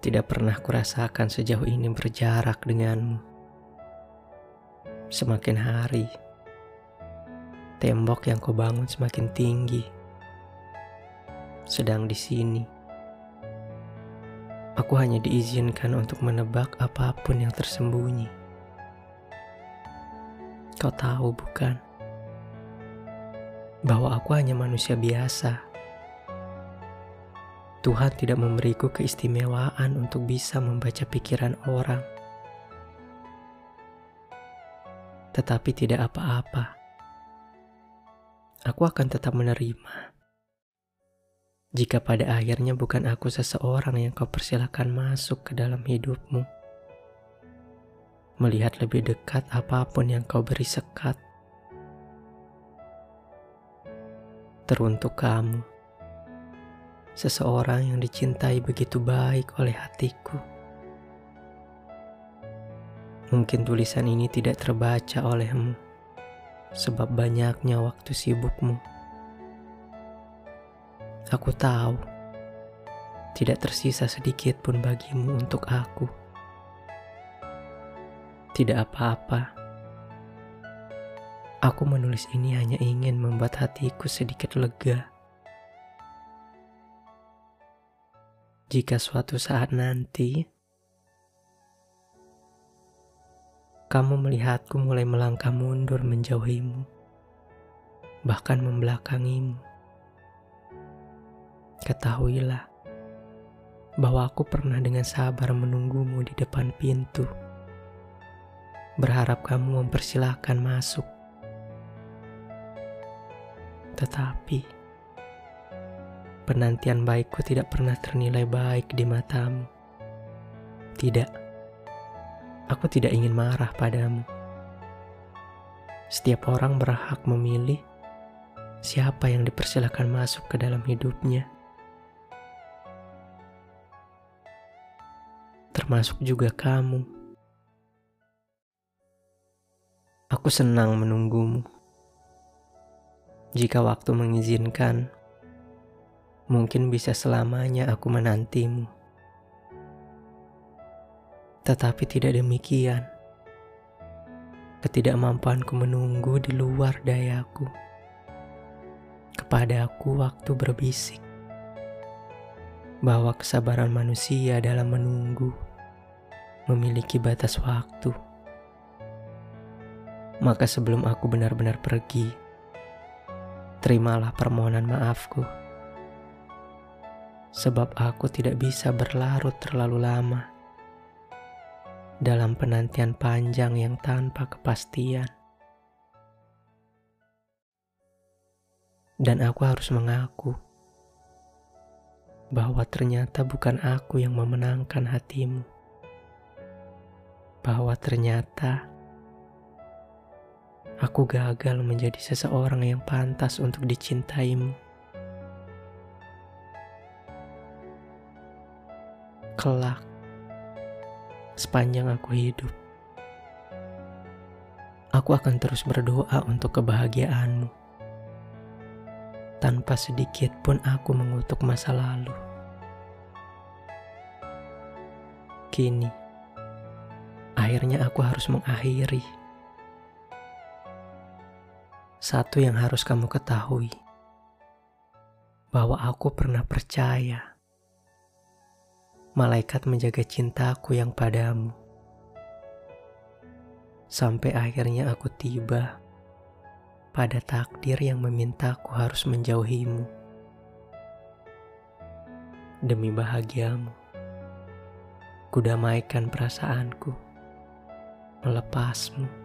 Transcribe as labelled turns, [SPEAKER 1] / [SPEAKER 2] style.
[SPEAKER 1] Tidak pernah kurasakan sejauh ini berjarak denganmu. Semakin hari, tembok yang kau bangun semakin tinggi. Sedang di sini, aku hanya diizinkan untuk menebak apa pun yang tersembunyi. Kau tahu bukan? Bahwa aku hanya manusia biasa Tuhan tidak memberiku keistimewaan untuk bisa membaca pikiran orang. Tetapi tidak apa-apa. Aku akan tetap menerima. Jika pada akhirnya bukan aku seseorang yang kau persilahkan masuk ke dalam hidupmu. Melihat lebih dekat apa pun yang kau beri sekat. Teruntuk kamu seseorang yang dicintai begitu baik oleh hatiku. Mungkin tulisan ini tidak terbaca olehmu, sebab banyaknya waktu sibukmu. Aku tahu, tidak tersisa sedikit pun bagimu untuk aku. Tidak apa-apa. Aku menulis ini hanya ingin membuat hatiku sedikit lega. Jika suatu saat nanti kamu melihatku mulai melangkah mundur menjauhimu, bahkan membelakangimu. Ketahuilah bahwa aku pernah dengan sabar menunggumu di depan pintu, berharap kamu mempersilahkan masuk. Tetapi, penantian baikku tidak pernah ternilai baik di matamu. Tidak, aku tidak ingin marah padamu. Setiap orang berhak memilih siapa yang dipersilakan masuk ke dalam hidupnya. Termasuk juga kamu. Aku senang menunggumu. Jika waktu mengizinkan, mungkin bisa selamanya aku menantimu. Tetapi tidak demikian. Ketidakmampuanku menunggu di luar dayaku. Kepadaku waktu berbisik bahwa kesabaran manusia dalam menunggu memiliki batas waktu. Maka sebelum aku benar-benar pergi, terimalah permohonan maafku sebab aku tidak bisa berlarut terlalu lama dalam penantian panjang yang tanpa kepastian. Dan aku harus mengaku bahwa ternyata bukan aku yang memenangkan hatimu. Bahwa ternyata aku gagal menjadi seseorang yang pantas untuk dicintaimu. Kelak sepanjang aku hidup. Aku akan terus berdoa untuk kebahagiaanmu. Tanpa sedikit pun aku mengutuk masa lalu. Kini, akhirnya aku harus mengakhiri. Satu yang harus kamu ketahui, bahwa aku pernah percaya malaikat menjaga cintaku yang padamu. Sampai akhirnya aku tiba pada takdir yang memintaku harus menjauhimu. Demi bahagiamu, kudamaikan perasaanku, melepasmu